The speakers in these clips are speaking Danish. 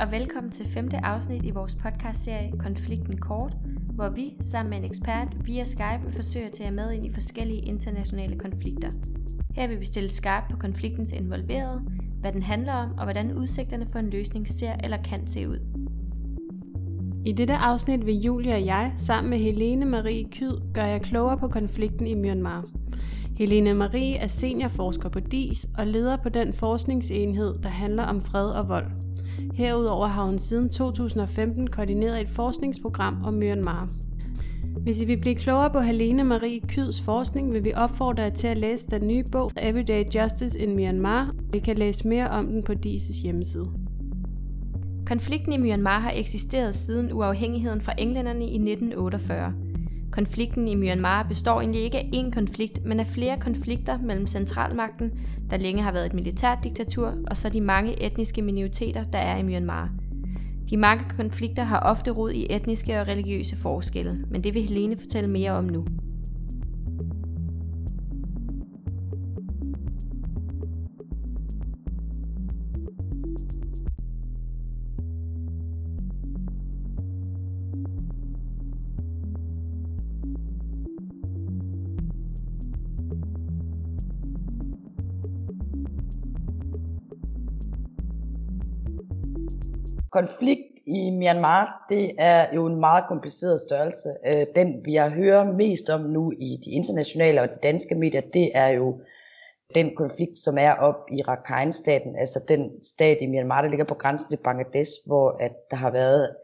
og velkommen til femte afsnit i vores podcastserie Konflikten Kort, hvor vi sammen med en ekspert via Skype forsøger at tage med ind i forskellige internationale konflikter. Her vil vi stille skarpt på konfliktens involverede, hvad den handler om og hvordan udsigterne for en løsning ser eller kan se ud. I dette afsnit vil Julie og jeg sammen med Helene Marie Kyd gøre jer klogere på konflikten i Myanmar. Helene Marie er seniorforsker på DIS og leder på den forskningsenhed, der handler om fred og vold. Herudover har hun siden 2015 koordineret et forskningsprogram om Myanmar. Hvis I vil blive klogere på Helene Marie Kyds forskning, vil vi opfordre jer til at læse den nye bog Everyday Justice in Myanmar. Vi kan læse mere om den på DIS' hjemmeside. Konflikten i Myanmar har eksisteret siden uafhængigheden fra englænderne i 1948. Konflikten i Myanmar består egentlig ikke af én konflikt, men af flere konflikter mellem centralmagten, der længe har været et militært diktatur, og så de mange etniske minoriteter, der er i Myanmar. De mange konflikter har ofte rod i etniske og religiøse forskelle, men det vil Helene fortælle mere om nu. Konflikt i Myanmar, det er jo en meget kompliceret størrelse. Øh, den, vi har hørt mest om nu i de internationale og de danske medier, det er jo den konflikt, som er op i Rakhine-staten, altså den stat i Myanmar, der ligger på grænsen til Bangladesh, hvor at der har været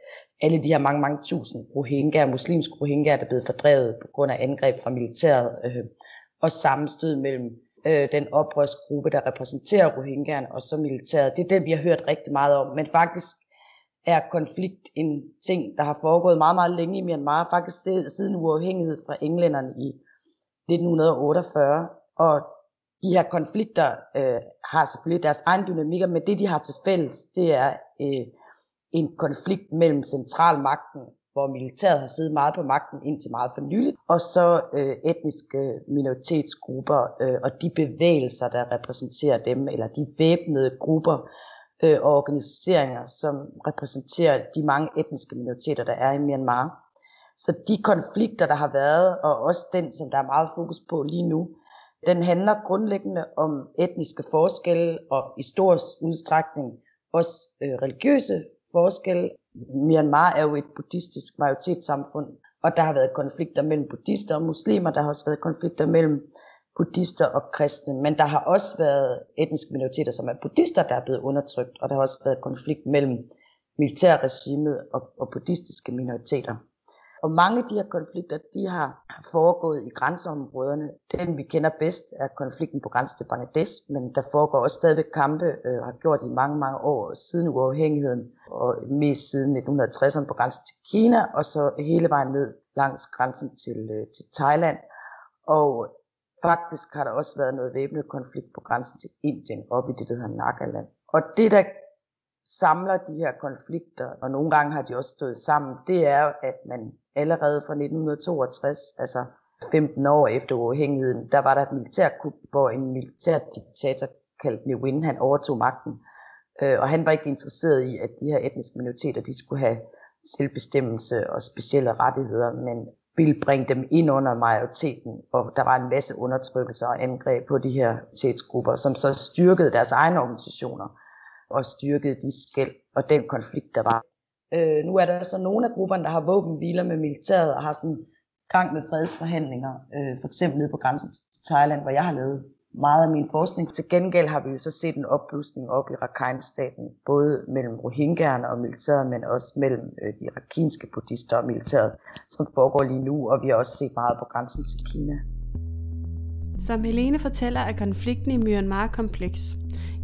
alle de her mange, mange tusind rohingya, muslimske rohingya, der er blevet fordrevet på grund af angreb fra militæret, øh, og sammenstød mellem øh, den oprørsgruppe, der repræsenterer rohingyaerne, og så militæret. Det er det, vi har hørt rigtig meget om. Men faktisk er konflikt en ting, der har foregået meget, meget længe i Myanmar, faktisk siden uafhængighed fra englænderne i 1948. Og de her konflikter øh, har selvfølgelig deres egen dynamikker, men det de har til fælles, det er øh, en konflikt mellem centralmagten, hvor militæret har siddet meget på magten indtil meget for nyligt, og så øh, etniske minoritetsgrupper øh, og de bevægelser, der repræsenterer dem, eller de væbnede grupper, øh, og organiseringer, som repræsenterer de mange etniske minoriteter, der er i Myanmar. Så de konflikter, der har været, og også den, som der er meget fokus på lige nu, den handler grundlæggende om etniske forskelle og i stor udstrækning også øh, religiøse forskelle. Myanmar er jo et buddhistisk majoritetssamfund, og der har været konflikter mellem buddhister og muslimer. Der har også været konflikter mellem buddhister og kristne, men der har også været etniske minoriteter, som er buddhister, der er blevet undertrykt, og der har også været konflikt mellem militærregimet og, og buddhistiske minoriteter. Og mange af de her konflikter, de har foregået i grænseområderne. Den vi kender bedst er konflikten på grænsen til Bangladesh, men der foregår også stadigvæk kampe, øh, har gjort i mange, mange år siden uafhængigheden, og mest siden 1960'erne på grænsen til Kina, og så hele vejen ned langs grænsen til, øh, til Thailand. Og Faktisk har der også været noget væbnet konflikt på grænsen til Indien, op i det, der hedder Nagaland. Og det, der samler de her konflikter, og nogle gange har de også stået sammen, det er at man allerede fra 1962, altså 15 år efter uafhængigheden, der var der et militærkup, hvor en militærdiktator kaldt Ne Win, han overtog magten. Øh, og han var ikke interesseret i, at de her etniske minoriteter, de skulle have selvbestemmelse og specielle rettigheder, men ville bringe dem ind under majoriteten, og der var en masse undertrykkelser og angreb på de her minoritetsgrupper, som så styrkede deres egne organisationer og styrkede de skæld og den konflikt, der var. Øh, nu er der så nogle af grupperne, der har våbenhviler med militæret og har sådan gang med fredsforhandlinger, øh, for eksempel nede på grænsen til Thailand, hvor jeg har lavet meget af min forskning. Til gengæld har vi jo så set en opblusning op i Rakhine-staten, både mellem Rohingyerne og militæret, men også mellem øh, de rakhinske buddhister og militæret, som foregår lige nu, og vi har også set meget på grænsen til Kina. Som Helene fortæller, er konflikten i Myanmar kompleks.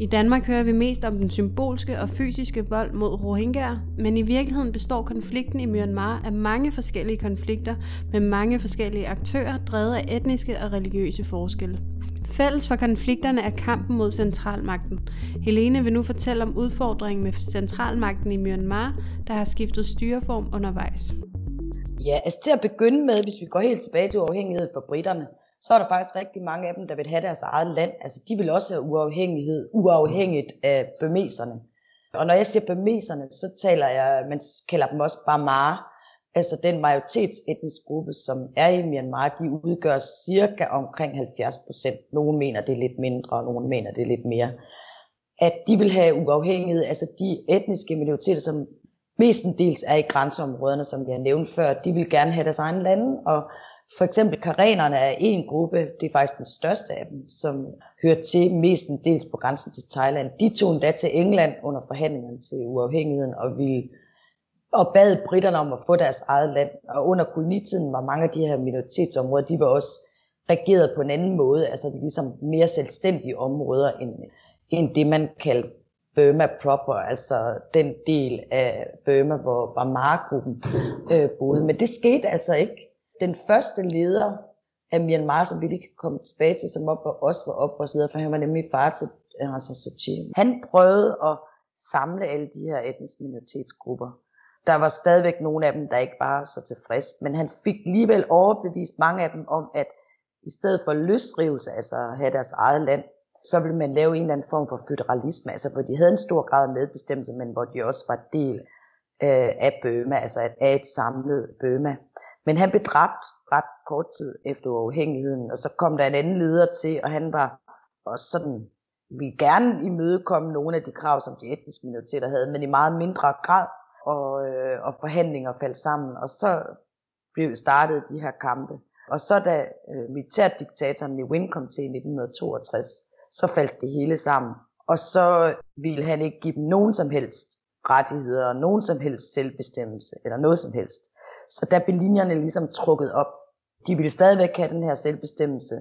I Danmark hører vi mest om den symbolske og fysiske vold mod rohingyaer, men i virkeligheden består konflikten i Myanmar af mange forskellige konflikter med mange forskellige aktører, drevet af etniske og religiøse forskelle. Fælles for konflikterne er kampen mod centralmagten. Helene vil nu fortælle om udfordringen med centralmagten i Myanmar, der har skiftet styreform undervejs. Ja, altså til at begynde med, hvis vi går helt tilbage til uafhængighed for britterne, så er der faktisk rigtig mange af dem, der vil have deres eget land. Altså de vil også have uafhængighed, uafhængigt af bemeserne. Og når jeg siger burmeserne, så taler jeg, man kalder dem også Bamar, altså den majoritetsetnisk gruppe, som er i Myanmar, de udgør cirka omkring 70 procent. Nogle mener, det er lidt mindre, og nogle mener, det er lidt mere. At de vil have uafhængighed, altså de etniske minoriteter, som mestendels er i grænseområderne, som vi har nævnt før, de vil gerne have deres egen lande, og for eksempel karenerne er en gruppe, det er faktisk den største af dem, som hører til mestendels på grænsen til Thailand. De tog endda til England under forhandlingerne til uafhængigheden og ville og bad britterne om at få deres eget land. Og under kolonitiden var mange af de her minoritetsområder, de var også regeret på en anden måde, altså ligesom mere selvstændige områder end, end det, man kaldte Burma proper, altså den del af Burma, hvor Bamar-gruppen øh, boede. Men det skete altså ikke. Den første leder af Myanmar, som vi lige kan komme tilbage til, som op, også var oprørsleder, for han var nemlig far til øh, Aung San Suu Kyi. Han prøvede at samle alle de her etniske minoritetsgrupper der var stadigvæk nogle af dem, der ikke var så tilfreds, men han fik alligevel overbevist mange af dem om, at i stedet for løsrivelse, altså at have deres eget land, så ville man lave en eller anden form for federalisme, altså hvor de havde en stor grad af medbestemmelse, men hvor de også var del øh, af Bøma, altså af et samlet Bøma. Men han blev dræbt ret kort tid efter uafhængigheden, og så kom der en anden leder til, og han var også sådan, vi gerne imødekomme nogle af de krav, som de etniske minoriteter havde, men i meget mindre grad og, og forhandlinger faldt sammen, og så blev startet de her kampe. Og så da øh, militærdiktatoren Lewin kom til i 1962, så faldt det hele sammen. Og så ville han ikke give dem nogen som helst rettigheder, nogen som helst selvbestemmelse, eller noget som helst. Så der blev linjerne ligesom trukket op. De ville stadigvæk have den her selvbestemmelse,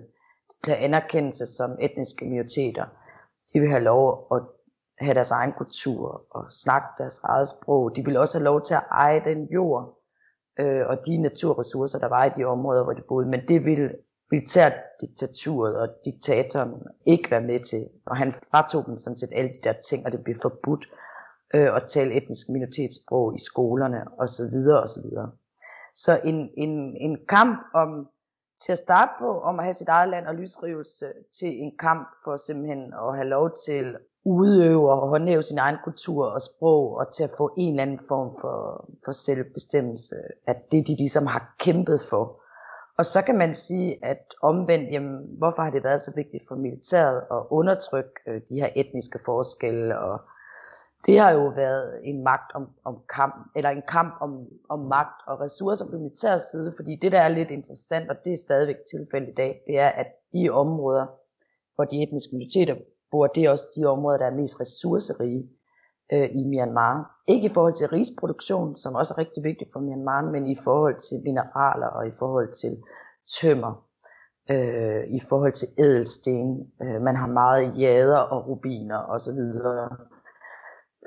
de blev anerkendelse som etniske minoriteter. De ville have lov at have deres egen kultur og snakke deres eget sprog. De ville også have lov til at eje den jord øh, og de naturressourcer, der var i de områder, hvor de boede. Men det ville militærdiktaturet og diktatoren ikke være med til. Og han fratog dem sådan set alle de der ting, og det blev forbudt øh, at tale etnisk minoritetssprog i skolerne osv. osv. Så en, en, en kamp om til at starte på, om at have sit eget land og lysrivelse, til en kamp for simpelthen at have lov til udøve og håndhæve sin egen kultur og sprog, og til at få en eller anden form for, for selvbestemmelse, at det de ligesom har kæmpet for. Og så kan man sige, at omvendt, jamen, hvorfor har det været så vigtigt for militæret at undertrykke øh, de her etniske forskelle, og det har jo været en magt om, om kamp, eller en kamp om, om magt og ressourcer på militærets side, fordi det der er lidt interessant, og det er stadigvæk tilfældet i dag, det er, at de områder, hvor de etniske minoriteter bor, det er også de områder, der er mest ressourcerige øh, i Myanmar. Ikke i forhold til risproduktion, som også er rigtig vigtigt for Myanmar, men i forhold til mineraler og i forhold til tømmer, øh, i forhold til ædelsten. Øh, man har meget jader og rubiner osv.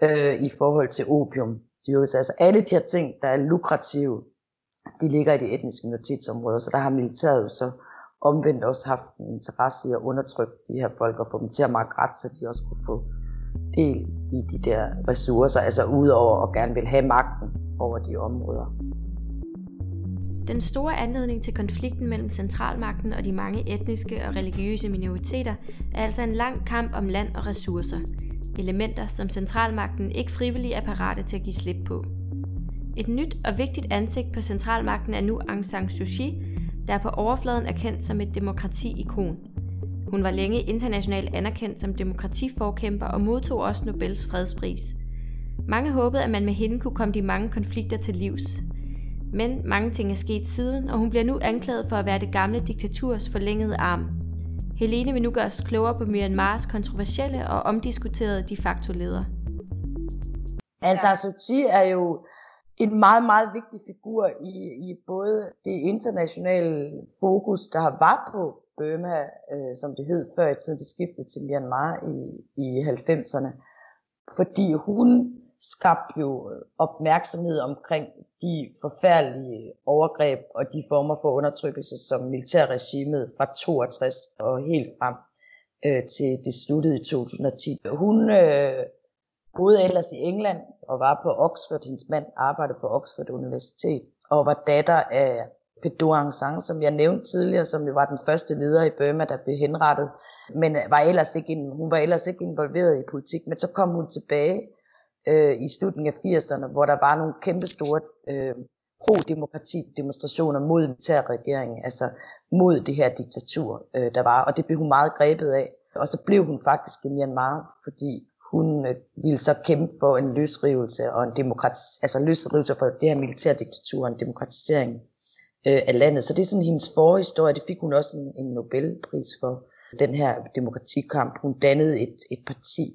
Øh, I forhold til opium. Altså alle de her ting, der er lukrative, de ligger i de etniske minoritetsområder, så der har militæret jo så omvendt også haft en interesse i at undertrykke de her folk og få dem til at markere ret, så de også kunne få del i de der ressourcer, altså udover at gerne vil have magten over de områder. Den store anledning til konflikten mellem centralmagten og de mange etniske og religiøse minoriteter er altså en lang kamp om land og ressourcer. Elementer, som centralmagten ikke frivillig er parate til at give slip på. Et nyt og vigtigt ansigt på centralmagten er nu Aung San Suu Kyi, der på overfladen er kendt som et demokrati-ikon. Hun var længe internationalt anerkendt som demokratiforkæmper og modtog også Nobels fredspris. Mange håbede, at man med hende kunne komme de mange konflikter til livs. Men mange ting er sket siden, og hun bliver nu anklaget for at være det gamle diktaturs forlængede arm. Helene vil nu gøre os klogere på Myanmars kontroversielle og omdiskuterede de facto leder. Altså, Suu er jo en meget, meget vigtig figur i, i både det internationale fokus, der var på Burma, øh, som det hed før i tiden, det skiftede til Myanmar i, i 90'erne. Fordi hun skabte jo opmærksomhed omkring de forfærdelige overgreb og de former for undertrykkelse, som militærregimet fra 62 og helt frem øh, til det sluttede i 2010. Hun øh, boede ellers i England og var på Oxford. Hendes mand arbejdede på Oxford Universitet og var datter af Pedro Sang, som jeg nævnte tidligere, som jo var den første leder i Burma, der blev henrettet. Men var ellers ikke, hun var ellers ikke involveret i politik, men så kom hun tilbage øh, i slutningen af 80'erne, hvor der var nogle kæmpe store øh, pro-demokrati demonstrationer mod militærregeringen, altså mod det her diktatur, øh, der var, og det blev hun meget grebet af. Og så blev hun faktisk i Myanmar, fordi hun øh, ville så kæmpe for en løsrivelse og en demokratis, altså løsrivelse for det her militærdiktatur og en demokratisering øh, af landet. Så det er sådan hendes forhistorie. Det fik hun også en, en Nobelpris for, den her demokratikamp. Hun dannede et, et parti,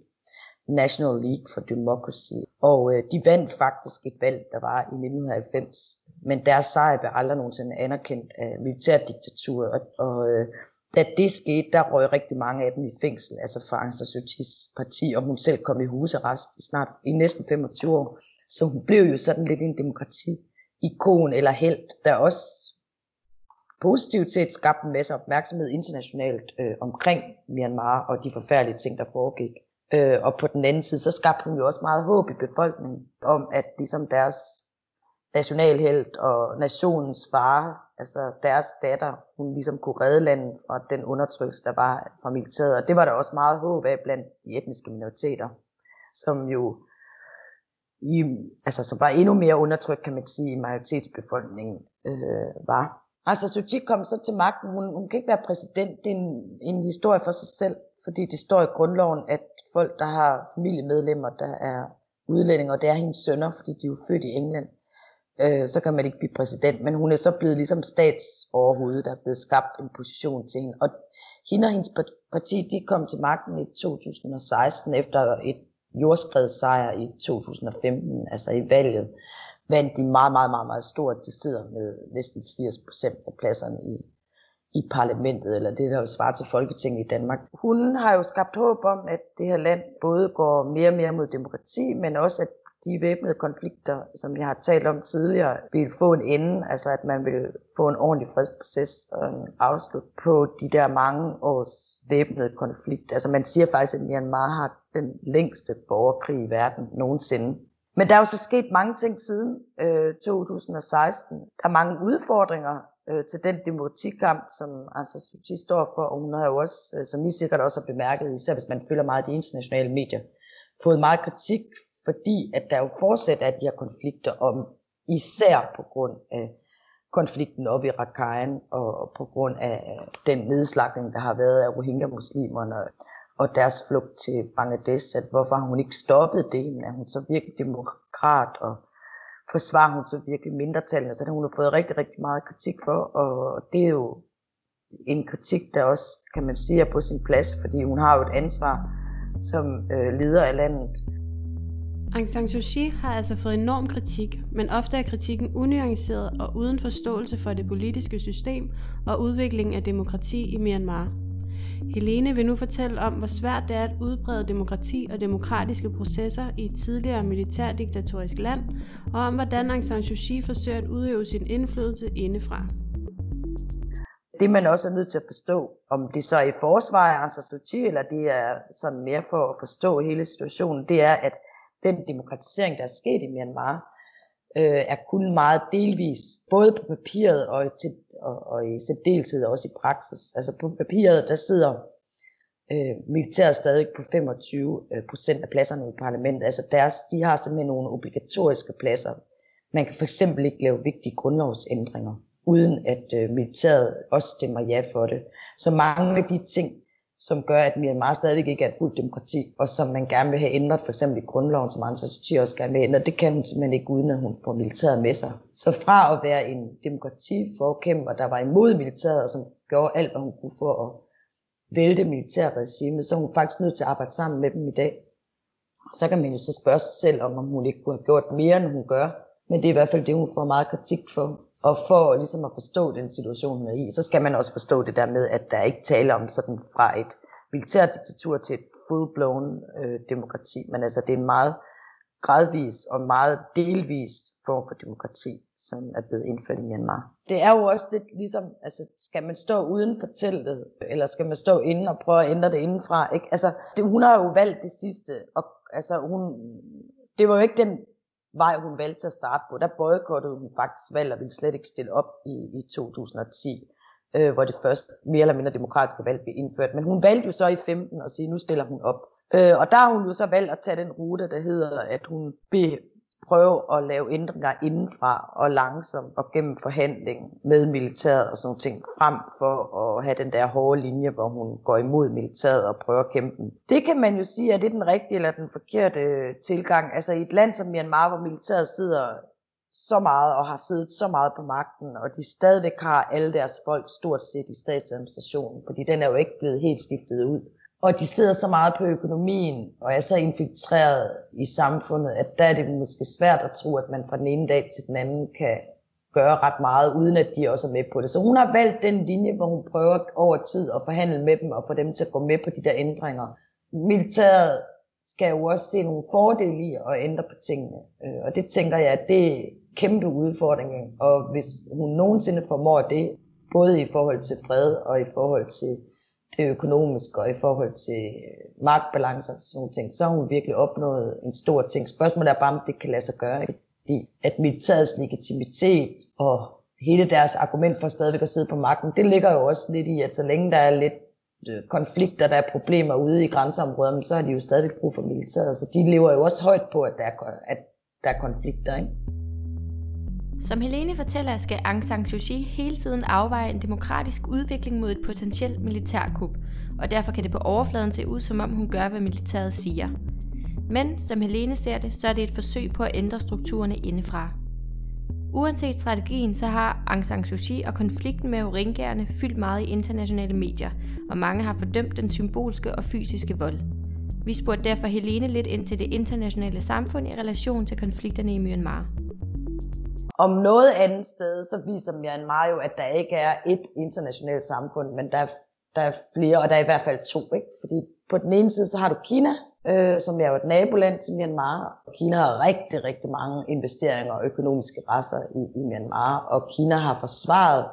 National League for Democracy. Og øh, de vandt faktisk et valg, der var i 1990. Men deres sejr blev aldrig nogensinde anerkendt af militærdiktaturet. Og, og øh, da det skete, der røg rigtig mange af dem i fængsel, altså fra Aung San Suu Kyi's parti, og hun selv kom i husarrest i snart i næsten 25 år. Så hun blev jo sådan lidt en demokrati-ikon eller held, der også positivt set skabte en masse opmærksomhed internationalt øh, omkring Myanmar og de forfærdelige ting, der foregik. Øh, og på den anden side, så skabte hun jo også meget håb i befolkningen om, at ligesom deres nationalhelt og nationens far, altså deres datter, hun ligesom kunne redde landet fra den undertrykkelse, der var fra militæret. Og det var der også meget håb af blandt de etniske minoriteter, som jo i, altså, som var endnu mere undertrykt, kan man sige, i majoritetsbefolkningen øh, var. Altså, Suu kom så til magten. Hun, hun kan ikke være præsident. Det er en, en historie for sig selv, fordi det står i grundloven, at folk, der har familiemedlemmer, der er udlændinge, og det er hendes sønner, fordi de er jo født i England, øh, så kan man ikke blive præsident. Men hun er så blevet ligesom statsoverhovedet, der er blevet skabt en position til hende. Og hende og hendes parti, de kom til magten i 2016 efter et jordskredssejr i 2015, altså i valget, vandt de meget, meget, meget, meget stort. De sidder med næsten 80 procent af pladserne i, i parlamentet, eller det, der jo svarer til Folketinget i Danmark. Hun har jo skabt håb om, at det her land både går mere og mere mod demokrati, men også at de væbnede konflikter, som jeg har talt om tidligere, vil få en ende, altså at man vil få en ordentlig fredsproces og en afslut på de der mange års væbnede konflikter. Altså man siger faktisk, at Myanmar har den længste borgerkrig i verden nogensinde. Men der er jo så sket mange ting siden øh, 2016. Der er mange udfordringer øh, til den demokratikamp, som altså Suu står for, og hun har jo også, øh, som I sikkert også har bemærket, især hvis man følger meget de internationale medier, fået meget kritik, fordi at der jo fortsat er de her konflikter om, især på grund af konflikten op i Rakhine, og på grund af den nedslagning, der har været af Rohingya-muslimerne, og deres flugt til Bangladesh, at hvorfor har hun ikke stoppet det, men er hun så virkelig demokrat, og forsvarer hun så virkelig mindretallene, så det har fået rigtig, rigtig meget kritik for, og det er jo en kritik, der også, kan man sige, er på sin plads, fordi hun har jo et ansvar som øh, leder af landet. Aung San Suu Kyi har altså fået enorm kritik, men ofte er kritikken unuanceret og uden forståelse for det politiske system og udviklingen af demokrati i Myanmar. Helene vil nu fortælle om, hvor svært det er at udbrede demokrati og demokratiske processer i et tidligere militærdiktatorisk land, og om hvordan Aung San Suu Kyi forsøger at udøve sin indflydelse indefra. Det man også er nødt til at forstå, om det så er i forsvar af Aung San Suu Kyi, eller det er sådan mere for at forstå hele situationen, det er, at den demokratisering, der er sket i Myanmar, øh, er kun meget delvis, både på papiret og til og, og i særdeleshed også i praksis. Altså på papiret, der sidder øh, militæret stadig på 25 øh, procent af pladserne i parlamentet. Altså deres, de har simpelthen nogle obligatoriske pladser. Man kan for eksempel ikke lave vigtige grundlovsændringer, uden at øh, militæret også stemmer ja for det. Så mange af de ting, som gør, at Myanmar stadigvæk ikke er et fuldt demokrati, og som man gerne vil have ændret, for eksempel i grundloven, som Aung San Suu Kyi også gerne vil ændre, det kan hun simpelthen ikke, uden at hun får militæret med sig. Så fra at være en demokratiforkæmper, der var imod militæret, og som gjorde alt, hvad hun kunne for at vælte militærregimet, så er hun faktisk nødt til at arbejde sammen med dem i dag. Så kan man jo så spørge sig selv om, om hun ikke kunne have gjort mere, end hun gør. Men det er i hvert fald det, hun får meget kritik for. Og for ligesom at forstå den situation, hun er i, så skal man også forstå det der med, at der ikke taler om sådan fra et militærdiktatur til et full-blown øh, demokrati, men altså det er en meget gradvis og meget delvis form for demokrati, som er blevet indført i Myanmar. Det er jo også lidt ligesom, altså skal man stå uden for teltet, eller skal man stå inde og prøve at ændre det indenfra? Ikke? Altså, det, hun har jo valgt det sidste, og altså hun, det var jo ikke den vej, hun valgte at starte på. Der boykottede hun faktisk valg og ville slet ikke stille op i, i 2010, øh, hvor det første mere eller mindre demokratiske valg blev indført. Men hun valgte jo så i 15 at sige, nu stiller hun op. Øh, og der har hun jo så valgt at tage den rute, der hedder, at hun vil prøve at lave ændringer indenfra og langsomt og gennem forhandling med militæret og sådan nogle ting, frem for at have den der hårde linje, hvor hun går imod militæret og prøver at kæmpe den. Det kan man jo sige, at det er den rigtige eller den forkerte øh, tilgang. Altså i et land som Myanmar, hvor militæret sidder så meget og har siddet så meget på magten, og de stadigvæk har alle deres folk stort set i statsadministrationen, fordi den er jo ikke blevet helt skiftet ud. Og de sidder så meget på økonomien og er så infiltreret i samfundet, at der er det måske svært at tro, at man fra den ene dag til den anden kan gøre ret meget, uden at de også er med på det. Så hun har valgt den linje, hvor hun prøver over tid at forhandle med dem og få dem til at gå med på de der ændringer. Militæret skal jo også se nogle fordele i at ændre på tingene. Øh, og det tænker jeg, at det er kæmpe udfordring. Og hvis hun nogensinde formår det, både i forhold til fred og i forhold til det økonomiske og i forhold til øh, magtbalancer og sådan nogle ting, så har hun virkelig opnået en stor ting. Spørgsmålet er bare, om det kan lade sig gøre. Fordi at militærets legitimitet og hele deres argument for stadigvæk at sidde på magten, det ligger jo også lidt i, at så længe der er lidt øh, konflikter, der er problemer ude i grænseområderne, så har de jo stadig brug for militæret. Så de lever jo også højt på, at der er, at der er konflikter. Ikke? Som Helene fortæller, skal Aung San Suu Kyi hele tiden afveje en demokratisk udvikling mod et potentielt militærkup, og derfor kan det på overfladen se ud, som om hun gør, hvad militæret siger. Men som Helene ser det, så er det et forsøg på at ændre strukturerne indefra. Uanset strategien, så har Aung San Suu Kyi og konflikten med Rohingyaerne fyldt meget i internationale medier, og mange har fordømt den symbolske og fysiske vold. Vi spurgte derfor Helene lidt ind til det internationale samfund i relation til konflikterne i Myanmar. Om noget andet sted, så viser Myanmar Mario, at der ikke er et internationalt samfund, men der er, der er flere, og der er i hvert fald to. Ikke? Fordi på den ene side, så har du Kina, øh, som er jo et naboland til Myanmar. Og Kina har rigtig, rigtig mange investeringer og økonomiske rasser i, i Myanmar, og Kina har forsvaret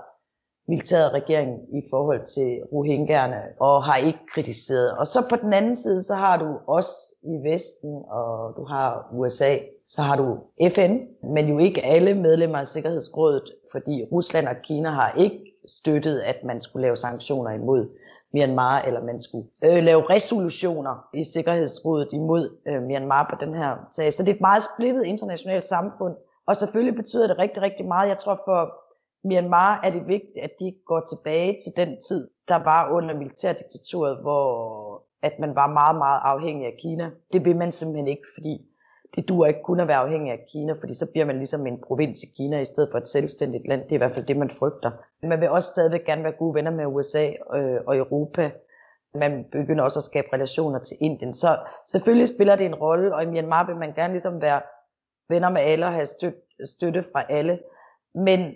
militæret regering i forhold til Rohingyerne og har ikke kritiseret. Og så på den anden side, så har du os i Vesten, og du har USA, så har du FN, men jo ikke alle medlemmer af Sikkerhedsrådet, fordi Rusland og Kina har ikke støttet, at man skulle lave sanktioner imod Myanmar, eller man skulle øh, lave resolutioner i Sikkerhedsrådet imod øh, Myanmar på den her sag. Så det er et meget splittet internationalt samfund, og selvfølgelig betyder det rigtig, rigtig meget. Jeg tror for Myanmar er det vigtigt, at de går tilbage til den tid, der var under militærdiktaturet, hvor at man var meget, meget afhængig af Kina. Det vil man simpelthen ikke, fordi det duer ikke kun at være afhængig af Kina, fordi så bliver man ligesom en provins i Kina i stedet for et selvstændigt land. Det er i hvert fald det, man frygter. Man vil også stadigvæk gerne være gode venner med USA øh, og Europa. Man begynder også at skabe relationer til Indien. Så selvfølgelig spiller det en rolle, og i Myanmar vil man gerne ligesom være venner med alle og have støtte, støtte fra alle. Men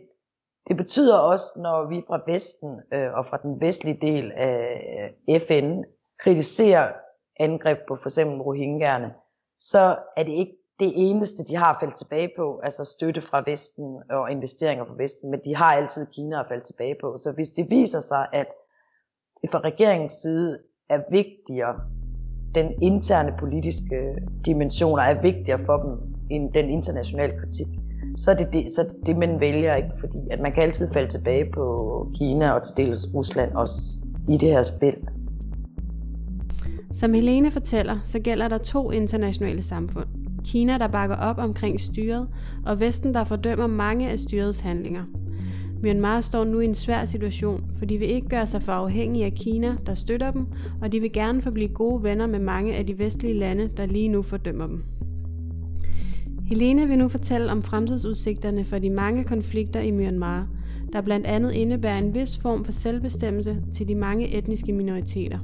det betyder også, når vi fra Vesten øh, og fra den vestlige del af FN kritiserer angreb på for eksempel Rohingyerne, så er det ikke det eneste, de har faldt tilbage på, altså støtte fra Vesten og investeringer fra Vesten, men de har altid Kina at falde tilbage på. Så hvis det viser sig, at det fra regeringens side er vigtigere, den interne politiske dimensioner er vigtigere for dem end den internationale kritik, så er det det, så det, det man vælger ikke, fordi at man kan altid falde tilbage på Kina og til dels Rusland også i det her spil. Som Helene fortæller, så gælder der to internationale samfund. Kina, der bakker op omkring styret, og Vesten, der fordømmer mange af styrets handlinger. Myanmar står nu i en svær situation, for de vil ikke gøre sig for afhængige af Kina, der støtter dem, og de vil gerne forblive gode venner med mange af de vestlige lande, der lige nu fordømmer dem. Helene vil nu fortælle om fremtidsudsigterne for de mange konflikter i Myanmar, der blandt andet indebærer en vis form for selvbestemmelse til de mange etniske minoriteter.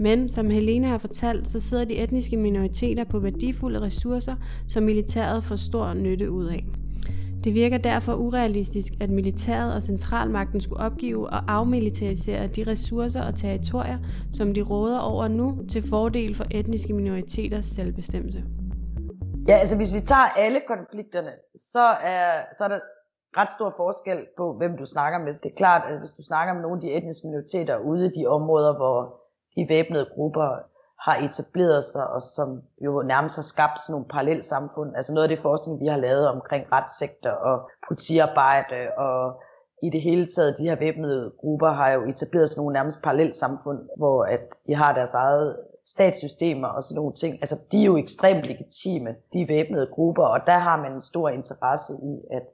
Men som Helene har fortalt, så sidder de etniske minoriteter på værdifulde ressourcer, som militæret får stor nytte ud af. Det virker derfor urealistisk, at militæret og centralmagten skulle opgive og afmilitarisere de ressourcer og territorier, som de råder over nu til fordel for etniske minoriteters selvbestemmelse. Ja, altså hvis vi tager alle konflikterne, så er, så er der ret stor forskel på, hvem du snakker med. Det er klart, at hvis du snakker med nogle af de etniske minoriteter ude i de områder, hvor de væbnede grupper har etableret sig, og som jo nærmest har skabt sådan nogle parallelle samfund. Altså noget af det forskning, vi har lavet omkring retssektor og politiarbejde og i det hele taget, de her væbnede grupper har jo etableret sådan nogle nærmest parallelle samfund, hvor at de har deres eget statssystemer og sådan nogle ting, altså de er jo ekstremt legitime, de væbnede grupper, og der har man en stor interesse i, at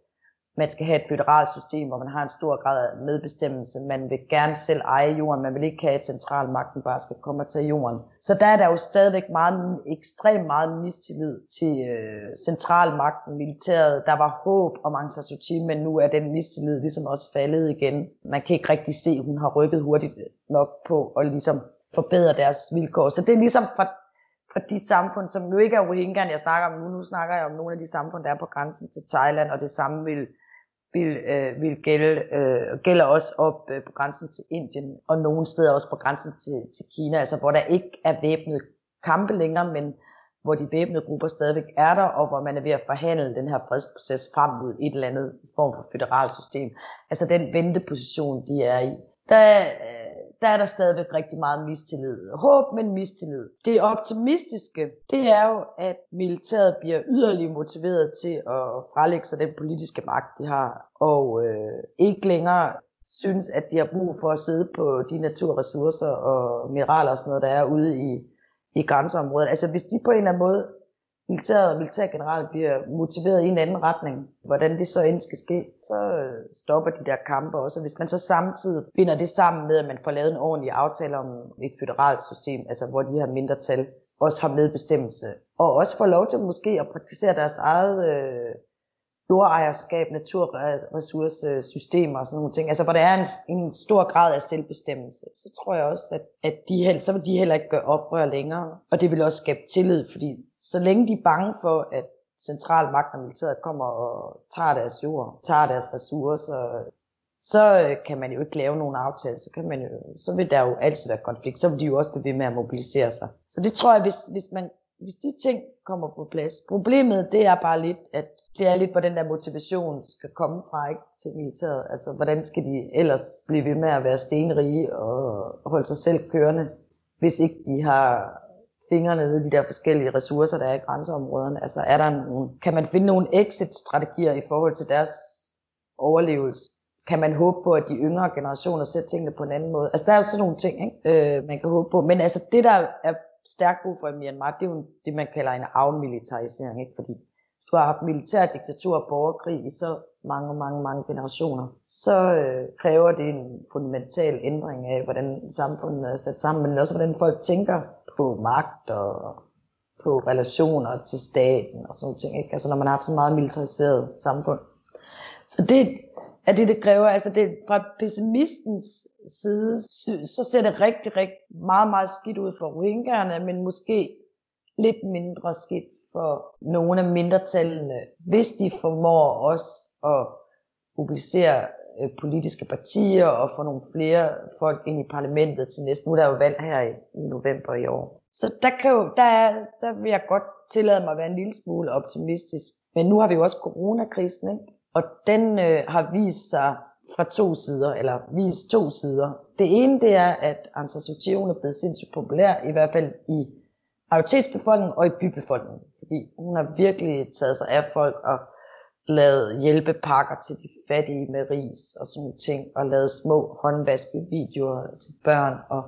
man skal have et føderalt system, hvor man har en stor grad af medbestemmelse. Man vil gerne selv eje jorden. Man vil ikke have, at centralmagten bare skal komme og tage jorden. Så der er der jo stadigvæk meget, ekstremt meget mistillid til øh, centralmagten, militæret. Der var håb om Aung San Suu Kyi, men nu er den mistillid ligesom også faldet igen. Man kan ikke rigtig se, at hun har rykket hurtigt nok på at ligesom forbedre deres vilkår. Så det er ligesom fra, fra de samfund, som jo ikke er Rohingya, jeg snakker om nu. Nu snakker jeg om nogle af de samfund, der er på grænsen til Thailand, og det samme vil vil, øh, vil gælde, øh, gælder også op øh, på grænsen til Indien, og nogle steder også på grænsen til, til Kina, altså hvor der ikke er væbnet kampe længere, men hvor de væbnede grupper stadigvæk er der, og hvor man er ved at forhandle den her fredsproces frem mod et eller andet form for federalt system. Altså den venteposition, de er i. Der, øh, der er der stadigvæk rigtig meget mistillid. Håb, men mistillid. Det optimistiske, det er jo, at militæret bliver yderligere motiveret til at frelægge sig den politiske magt, de har, og øh, ikke længere synes, at de har brug for at sidde på de naturressourcer og mineraler og sådan noget, der er ude i, i grænseområdet. Altså hvis de på en eller anden måde militæret og militærgeneral bliver motiveret i en anden retning, hvordan det så end skal ske, så øh, stopper de der kampe også. Hvis man så samtidig binder det sammen med, at man får lavet en ordentlig aftale om et føderalt system, altså hvor de her mindretal også har medbestemmelse, og også får lov til måske at praktisere deres eget øh, jordejerskab, naturressourcesystemer og sådan nogle ting, altså hvor der er en, en stor grad af selvbestemmelse, så tror jeg også, at, at de, så vil de heller ikke gøre oprør længere, og det vil også skabe tillid, fordi så længe de er bange for, at central magt og militæret kommer og tager deres jord, tager deres ressourcer, så øh, kan man jo ikke lave nogen aftale, så, kan man jo, så vil der jo altid være konflikt, så vil de jo også blive ved med at mobilisere sig. Så det tror jeg, hvis, hvis, man, hvis de ting kommer på plads. Problemet det er bare lidt, at det er lidt, hvor den der motivation skal komme fra ikke, til militæret. Altså, hvordan skal de ellers blive ved med at være stenrige og holde sig selv kørende, hvis ikke de har fingrene nede i de der forskellige ressourcer, der er i grænseområderne. Altså er der nogle, kan man finde nogle exit-strategier i forhold til deres overlevelse? Kan man håbe på, at de yngre generationer ser tingene på en anden måde? Altså der er jo sådan nogle ting, ikke? Øh, man kan håbe på. Men altså det, der er stærkt brug for i Myanmar, det er jo det, man kalder en afmilitarisering. Ikke? Fordi hvis du har haft militær diktatur og borgerkrig i så mange, mange, mange generationer, så øh, kræver det en fundamental ændring af, hvordan samfundet er sat sammen, men også hvordan folk tænker på magt og på relationer til staten og sådan noget. Ikke? Altså når man har haft så meget militariseret samfund. Så det at det, det kræver. Altså det, fra pessimistens side, så ser det rigtig, rigtig meget, meget skidt ud for rohingyerne, men måske lidt mindre skidt for nogle af mindretallene, hvis de formår også at mobilisere øh, politiske partier og få nogle flere folk ind i parlamentet til næste. Nu er der jo valg her i, i november i år. Så der, kan jo, der, er, der vil jeg godt tillade mig at være en lille smule optimistisk. Men nu har vi jo også coronakrisen, ikke? Og den øh, har vist sig fra to sider, eller vist to sider. Det ene det er, at Aung San Suu Kyi er blevet sindssygt populær, i hvert fald i majoritetsbefolkningen og i bybefolkningen. Fordi hun har virkelig taget sig af folk og lavet hjælpepakker til de fattige med ris og sådan nogle ting, og lavet små håndvaskevideoer til børn og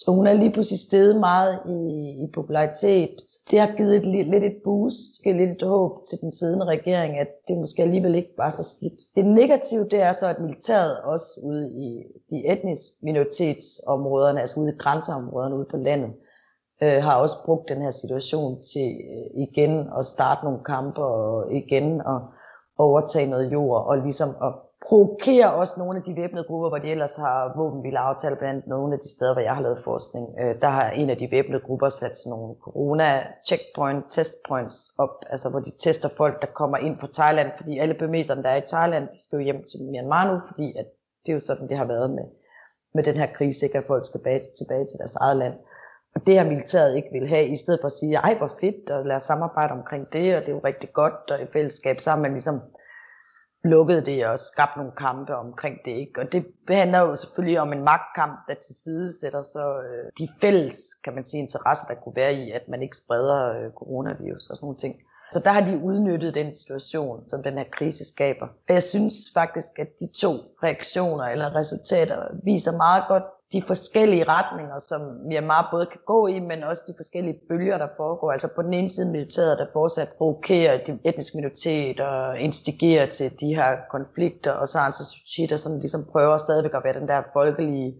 så hun er lige pludselig steget meget i, i popularitet. Det har givet et, lidt et boost, et lidt et håb til den siddende regering, at det måske alligevel ikke var så skidt. Det negative, det er så, at militæret også ude i de etniske minoritetsområderne, altså ude i grænseområderne ude på landet, øh, har også brugt den her situation til øh, igen at starte nogle kampe og igen at overtage noget jord og ligesom at provokerer også nogle af de væbnede grupper, hvor de ellers har våbenvilde aftaler, blandt nogle af de steder, hvor jeg har lavet forskning. Øh, der har en af de væbnede grupper sat sådan nogle corona-checkpoint, testpoints op, altså hvor de tester folk, der kommer ind fra Thailand, fordi alle bemæserne, der er i Thailand, de skal jo hjem til Myanmar nu, fordi at det er jo sådan, det har været med, med den her krise, ikke? at folk skal tilbage, tilbage til deres eget land. Og det har militæret ikke vil have, i stedet for at sige, ej hvor fedt, og lad os samarbejde omkring det, og det er jo rigtig godt, og i fællesskab, så har man ligesom lukkede det og skabte nogle kampe omkring det. Ikke? Og det handler jo selvfølgelig om en magtkamp, der til side sætter så øh, de fælles, kan man sige, interesser, der kunne være i, at man ikke spreder øh, coronavirus og sådan nogle ting. Så der har de udnyttet den situation, som den her krise skaber. Og jeg synes faktisk, at de to reaktioner eller resultater viser meget godt de forskellige retninger, som Myanmar både kan gå i, men også de forskellige bølger, der foregår. Altså på den ene side militæret, der fortsat provokerer de etniske minoriteter og instigerer til de her konflikter, og så altså der som ligesom prøver stadigvæk at være den der folkelige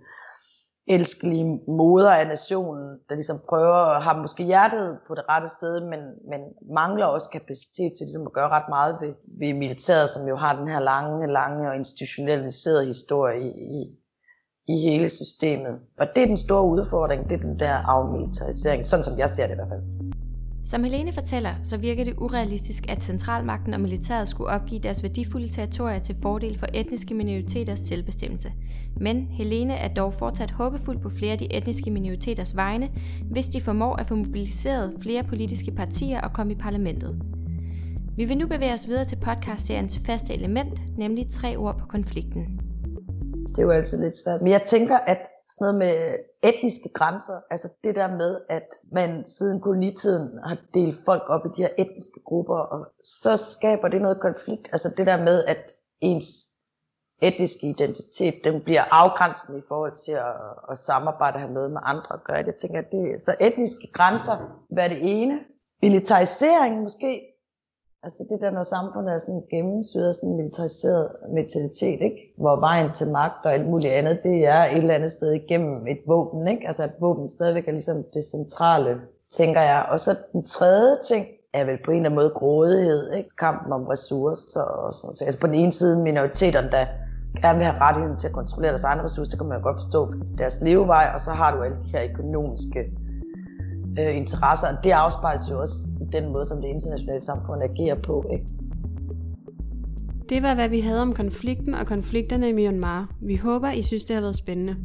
elskelige moder af nationen, der ligesom prøver at have måske hjertet på det rette sted, men, men mangler også kapacitet til ligesom at gøre ret meget ved, ved militæret, som jo har den her lange, lange og institutionaliserede historie i, i, i hele systemet. Og det er den store udfordring, det er den der afmilitarisering, sådan som jeg ser det i hvert fald. Som Helene fortæller, så virker det urealistisk, at centralmagten og militæret skulle opgive deres værdifulde territorier til fordel for etniske minoriteters selvbestemmelse. Men Helene er dog fortsat håbefuld på flere af de etniske minoriteters vegne, hvis de formår at få mobiliseret flere politiske partier og komme i parlamentet. Vi vil nu bevæge os videre til podcastseriens faste element, nemlig tre ord på konflikten. Det er jo altid lidt svært. Men jeg tænker, at sådan noget med etniske grænser, altså det der med, at man siden kolonitiden har delt folk op i de her etniske grupper, og så skaber det noget konflikt. Altså det der med, at ens etniske identitet, den bliver afgrænsende i forhold til at, at samarbejde og have noget med andre at gøre. Jeg tænker, at det, så etniske grænser, hvad er det ene? Militarisering måske, Altså det der, når samfundet er sådan gennemsyret sådan en militariseret mentalitet, ikke? hvor vejen til magt og alt muligt andet, det er et eller andet sted igennem et våben. Ikke? Altså at våben stadigvæk er ligesom det centrale, tænker jeg. Og så den tredje ting er vel på en eller anden måde grådighed, ikke? kampen om ressourcer og sådan noget. Altså på den ene side minoriteterne, der gerne vil have rettigheden til at kontrollere deres egne ressourcer, det kan man jo godt forstå, deres levevej, og så har du alle de her økonomiske øh, interesser. og Det afspejles jo også den måde, som det internationale samfund agerer på. Ikke? Det var, hvad vi havde om konflikten og konflikterne i Myanmar. Vi håber, I synes, det har været spændende.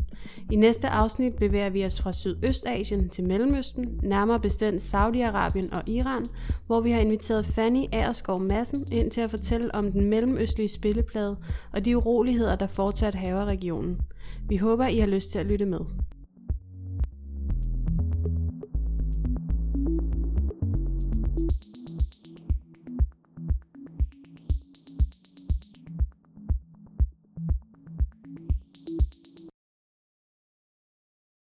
I næste afsnit bevæger vi os fra Sydøstasien til Mellemøsten, nærmere bestemt Saudi-Arabien og Iran, hvor vi har inviteret Fanny Aerskov Madsen ind til at fortælle om den mellemøstlige spilleplade og de uroligheder, der fortsat haver regionen. Vi håber, I har lyst til at lytte med.